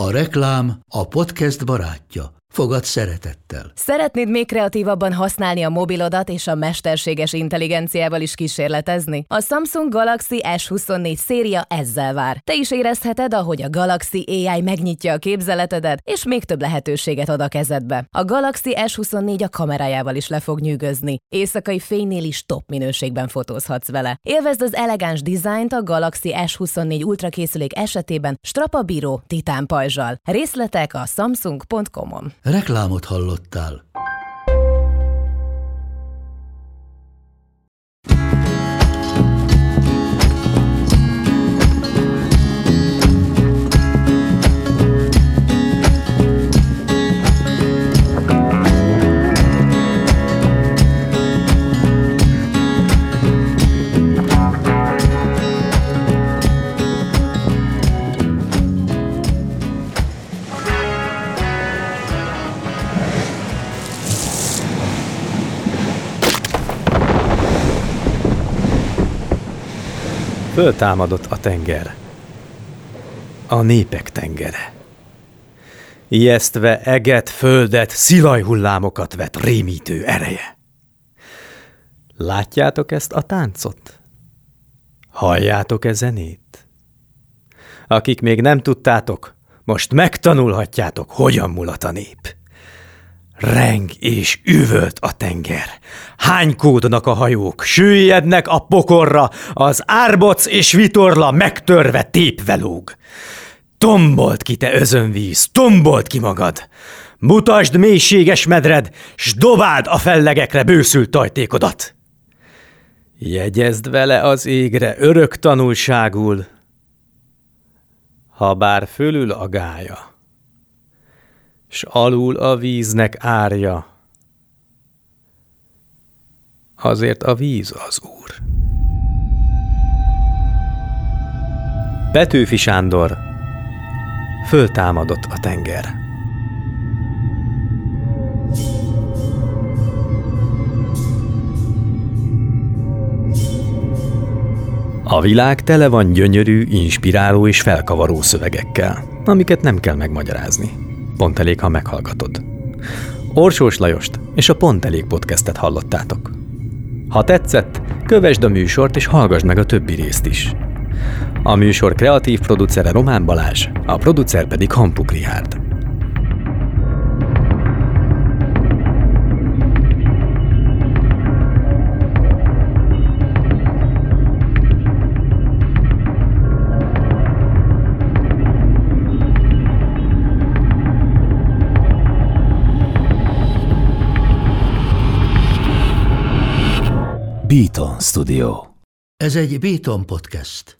A reklám a podcast barátja. Fogad szeretettel. Szeretnéd még kreatívabban használni a mobilodat és a mesterséges intelligenciával is kísérletezni? A Samsung Galaxy S24 széria ezzel vár. Te is érezheted, ahogy a Galaxy AI megnyitja a képzeletedet, és még több lehetőséget ad a kezedbe. A Galaxy S24 a kamerájával is le fog nyűgözni. Éjszakai fénynél is top minőségben fotózhatsz vele. Élvezd az elegáns dizájnt a Galaxy S24 Ultra készülék esetében strapabíró titán pajzsal. Részletek a samsung.com-on. Reklámot hallottál. Föltámadott a tenger. A népek tengere. Ijesztve eget, földet, szilajhullámokat vet rémítő ereje. Látjátok ezt a táncot? Halljátok-e zenét? Akik még nem tudtátok, most megtanulhatjátok, hogyan mulat a nép. Reng és üvölt a tenger. Hánykódnak a hajók, süllyednek a pokorra, az árboc és vitorla megtörve tépve lóg. Tombolt ki, te özönvíz, tombolt ki magad! Mutasd mélységes medred, s dobáld a fellegekre bőszült tajtékodat! Jegyezd vele az égre örök tanulságul, ha bár fölül a gája s alul a víznek árja. Azért a víz az úr. Petőfi Sándor Föltámadott a tenger. A világ tele van gyönyörű, inspiráló és felkavaró szövegekkel, amiket nem kell megmagyarázni. Pont elég, ha meghallgatod. Orsós Lajost és a Pont elég podcastet hallottátok. Ha tetszett, kövesd a műsort és hallgass meg a többi részt is. A műsor kreatív producere Román Balázs, a producer pedig Hampuk Rihárd. Beaton Studio. Ez egy Beaton podcast.